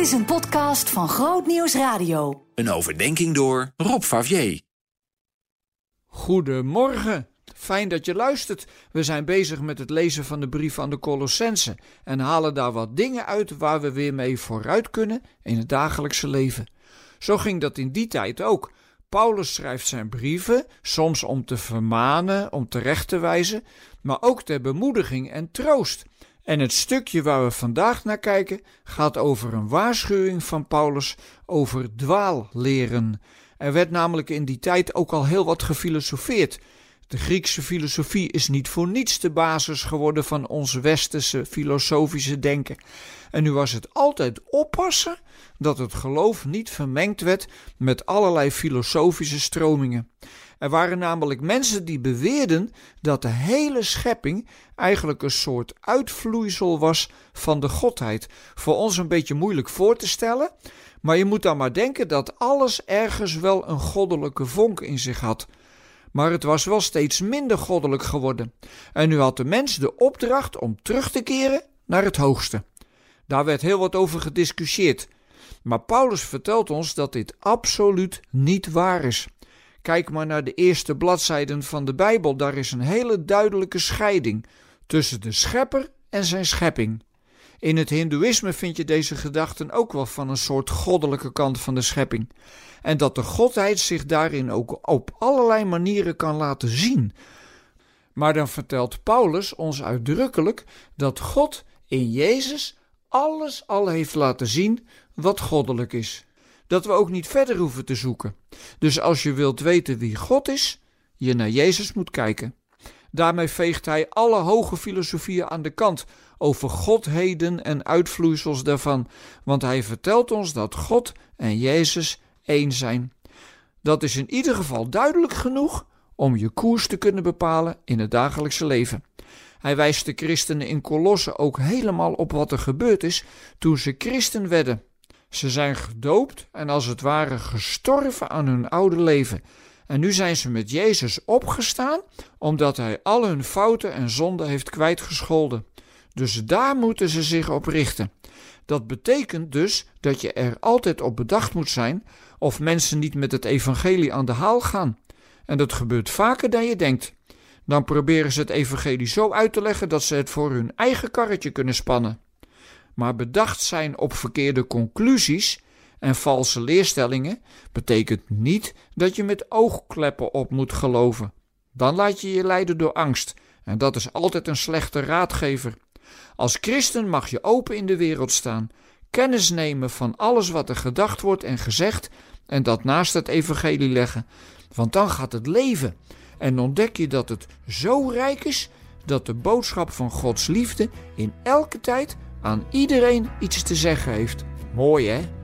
Dit is een podcast van Groot Nieuws Radio. Een overdenking door Rob Favier. Goedemorgen. Fijn dat je luistert. We zijn bezig met het lezen van de brief aan de Colossense en halen daar wat dingen uit waar we weer mee vooruit kunnen in het dagelijkse leven. Zo ging dat in die tijd ook. Paulus schrijft zijn brieven, soms om te vermanen, om terecht te wijzen, maar ook ter bemoediging en troost. En het stukje waar we vandaag naar kijken gaat over een waarschuwing van Paulus over dwaalleren. Er werd namelijk in die tijd ook al heel wat gefilosofeerd. De Griekse filosofie is niet voor niets de basis geworden van ons westerse filosofische denken. En nu was het altijd oppassen dat het geloof niet vermengd werd met allerlei filosofische stromingen. Er waren namelijk mensen die beweerden dat de hele schepping eigenlijk een soort uitvloeisel was van de godheid. Voor ons een beetje moeilijk voor te stellen, maar je moet dan maar denken dat alles ergens wel een goddelijke vonk in zich had. Maar het was wel steeds minder goddelijk geworden. En nu had de mens de opdracht om terug te keren naar het hoogste. Daar werd heel wat over gediscussieerd. Maar Paulus vertelt ons dat dit absoluut niet waar is. Kijk maar naar de eerste bladzijden van de Bijbel, daar is een hele duidelijke scheiding tussen de schepper en zijn schepping. In het Hindoeïsme vind je deze gedachten ook wel van een soort goddelijke kant van de schepping. En dat de godheid zich daarin ook op allerlei manieren kan laten zien. Maar dan vertelt Paulus ons uitdrukkelijk dat God in Jezus alles al heeft laten zien wat goddelijk is. Dat we ook niet verder hoeven te zoeken. Dus als je wilt weten wie God is, je naar Jezus moet kijken. Daarmee veegt hij alle hoge filosofieën aan de kant over godheden en uitvloeisels daarvan, want hij vertelt ons dat God en Jezus één zijn. Dat is in ieder geval duidelijk genoeg om je koers te kunnen bepalen in het dagelijkse leven. Hij wijst de christenen in Kolossen ook helemaal op wat er gebeurd is toen ze christen werden. Ze zijn gedoopt en als het ware gestorven aan hun oude leven. En nu zijn ze met Jezus opgestaan, omdat hij al hun fouten en zonden heeft kwijtgescholden. Dus daar moeten ze zich op richten. Dat betekent dus dat je er altijd op bedacht moet zijn of mensen niet met het evangelie aan de haal gaan. En dat gebeurt vaker dan je denkt. Dan proberen ze het evangelie zo uit te leggen dat ze het voor hun eigen karretje kunnen spannen. Maar bedacht zijn op verkeerde conclusies en valse leerstellingen betekent niet dat je met oogkleppen op moet geloven. Dan laat je je leiden door angst en dat is altijd een slechte raadgever. Als christen mag je open in de wereld staan, kennis nemen van alles wat er gedacht wordt en gezegd en dat naast het evangelie leggen. Want dan gaat het leven en ontdek je dat het zo rijk is dat de boodschap van Gods liefde in elke tijd aan iedereen iets te zeggen heeft. Mooi hè?